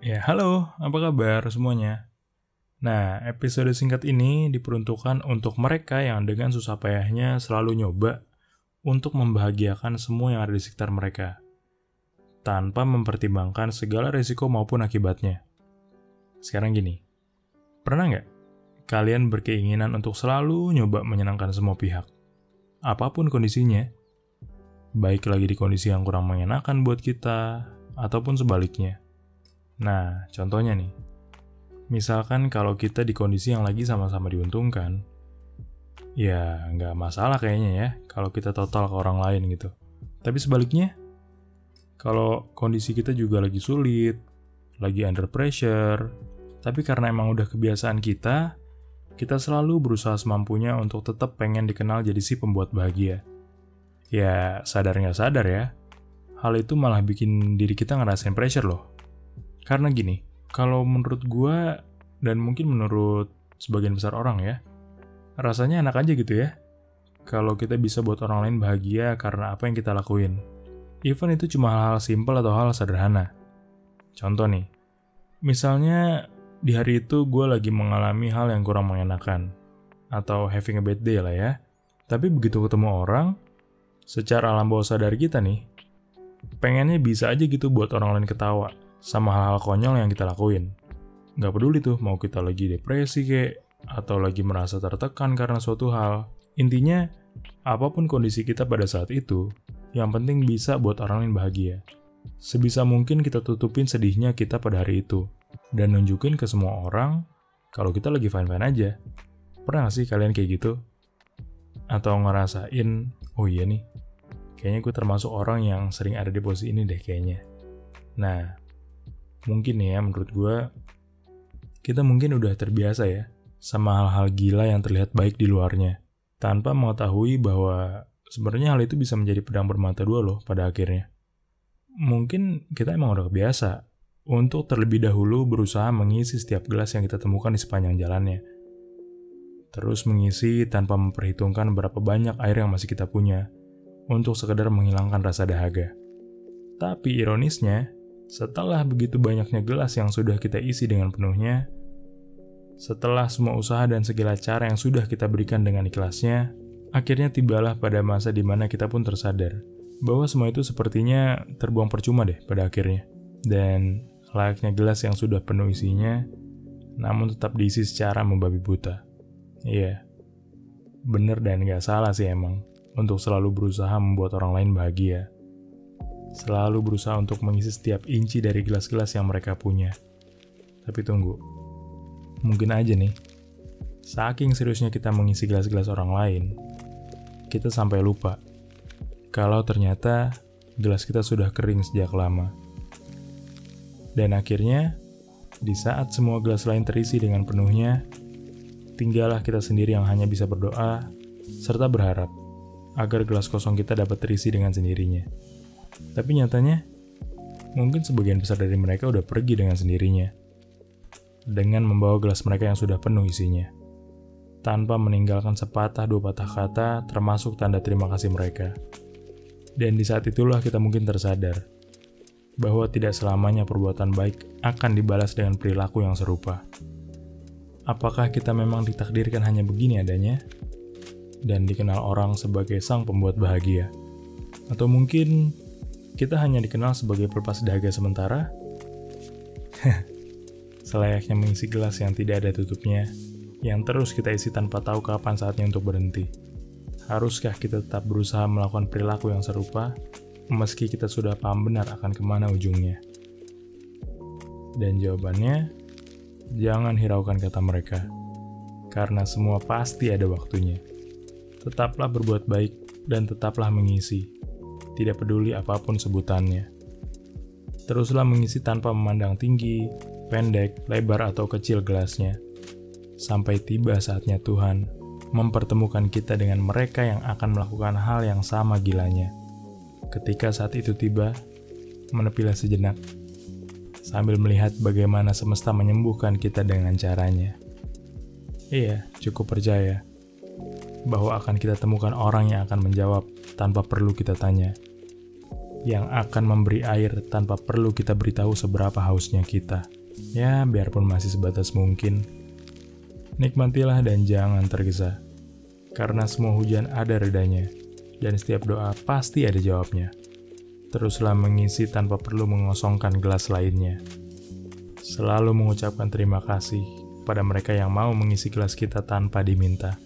Ya, halo, apa kabar semuanya? Nah, episode singkat ini diperuntukkan untuk mereka yang dengan susah payahnya selalu nyoba untuk membahagiakan semua yang ada di sekitar mereka, tanpa mempertimbangkan segala risiko maupun akibatnya. Sekarang gini, pernah nggak kalian berkeinginan untuk selalu nyoba menyenangkan semua pihak? Apa pun kondisinya, baik lagi di kondisi yang kurang mengenakan buat kita, ataupun sebaliknya. Nah, contohnya nih, misalkan kalau kita di kondisi yang lagi sama-sama diuntungkan, ya nggak masalah kayaknya ya kalau kita total ke orang lain gitu. Tapi sebaliknya, kalau kondisi kita juga lagi sulit, lagi under pressure, tapi karena emang udah kebiasaan kita, kita selalu berusaha semampunya untuk tetap pengen dikenal jadi si pembuat bahagia. Ya, sadar nggak sadar ya, hal itu malah bikin diri kita ngerasain pressure loh. Karena gini, kalau menurut gue dan mungkin menurut sebagian besar orang ya, rasanya enak aja gitu ya. Kalau kita bisa buat orang lain bahagia karena apa yang kita lakuin. Even itu cuma hal-hal simpel atau hal sederhana. Contoh nih, misalnya di hari itu gue lagi mengalami hal yang kurang mengenakan. Atau having a bad day lah ya. Tapi begitu ketemu orang, secara alam bawah sadar kita nih, pengennya bisa aja gitu buat orang lain ketawa sama hal-hal konyol yang kita lakuin. Gak peduli tuh mau kita lagi depresi kek, atau lagi merasa tertekan karena suatu hal. Intinya, apa pun kondisi kita pada saat itu, yang penting bisa buat orang lain bahagia. Sebisa mungkin kita tutupin sedihnya kita pada hari itu, dan nunjukin ke semua orang kalau kita lagi fine-fine aja. Pernah gak sih kalian kayak gitu? Atau ngerasain, oh iya nih, kayaknya gue termasuk orang yang sering ada di posisi ini deh kayaknya. Nah, mungkin ya menurut gue kita mungkin udah terbiasa ya sama hal-hal gila yang terlihat baik di luarnya tanpa mengetahui bahwa sebenarnya hal itu bisa menjadi pedang bermata dua loh pada akhirnya. Mungkin kita emang udah kebiasa untuk terlebih dahulu berusaha mengisi setiap gelas yang kita temukan di sepanjang jalannya. Terus mengisi tanpa memperhitungkan berapa banyak air yang masih kita punya untuk sekedar menghilangkan rasa dahaga. Tapi ironisnya, setelah begitu banyaknya gelas yang sudah kita isi dengan penuhnya, setelah semua usaha dan segala cara yang sudah kita berikan dengan ikhlasnya, akhirnya tibalah pada masa di mana kita pun tersadar bahwa semua itu sepertinya terbuang percuma deh pada akhirnya. Dan layaknya gelas yang sudah penuh isinya, namun tetap diisi secara membabi buta. Iya, bener dan gak salah sih emang untuk selalu berusaha membuat orang lain bahagia selalu berusaha untuk mengisi setiap inci dari gelas-gelas yang mereka punya. Tapi tunggu, mungkin aja nih, saking seriusnya kita mengisi gelas-gelas orang lain, kita sampai lupa kalau ternyata gelas kita sudah kering sejak lama. Dan akhirnya, di saat semua gelas lain terisi dengan penuhnya, tinggallah kita sendiri yang hanya bisa berdoa serta berharap agar gelas kosong kita dapat terisi dengan sendirinya. Tapi nyatanya, mungkin sebagian besar dari mereka udah pergi dengan sendirinya. Dengan membawa gelas mereka yang sudah penuh isinya. Tanpa meninggalkan sepatah dua patah kata termasuk tanda terima kasih mereka. Dan di saat itulah kita mungkin tersadar bahwa tidak selamanya perbuatan baik akan dibalas dengan perilaku yang serupa. Apakah kita memang ditakdirkan hanya begini adanya? Dan dikenal orang sebagai sang pembuat bahagia? Atau mungkin kita hanya dikenal sebagai pelepas dahaga sementara. Selayaknya mengisi gelas yang tidak ada tutupnya, yang terus kita isi tanpa tahu kapan saatnya untuk berhenti. Haruskah kita tetap berusaha melakukan perilaku yang serupa, meski kita sudah paham benar akan ke mana ujungnya? Dan jawabannya, jangan hiraukan kata mereka, karena semua pasti ada waktunya. Tetaplah berbuat baik dan tetaplah mengisi, tidak peduli apa pun sebutannya. Teruslah mengisi tanpa memandang tinggi, pendek, lebar, atau kecil gelasnya. Sampai tiba saatnya Tuhan mempertemukan kita dengan mereka yang akan melakukan hal yang sama gilanya. Ketika saat itu tiba, menepilah sejenak, sambil melihat bagaimana semesta menyembuhkan kita dengan caranya. Iya, cukup percaya bahwa akan kita temukan orang yang akan menjawab tanpa perlu kita tanya. Yang akan memberi air tanpa perlu kita beritahu seberapa hausnya kita. Ya, biarpun masih sebatas mungkin. Nikmatilah dan jangan tergesa. Karena semua hujan ada redanya, dan setiap doa pasti ada jawabnya. Teruslah mengisi tanpa perlu mengosongkan gelas lainnya. Selalu mengucapkan terima kasih pada mereka yang mau mengisi gelas kita tanpa diminta.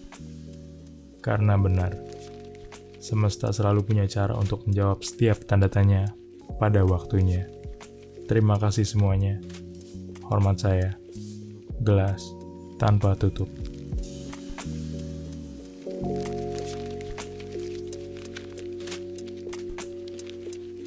Karena benar, semesta selalu punya cara untuk menjawab setiap tanda tanya pada waktunya. Terima kasih semuanya. Hormat saya. Gelas tanpa tutup.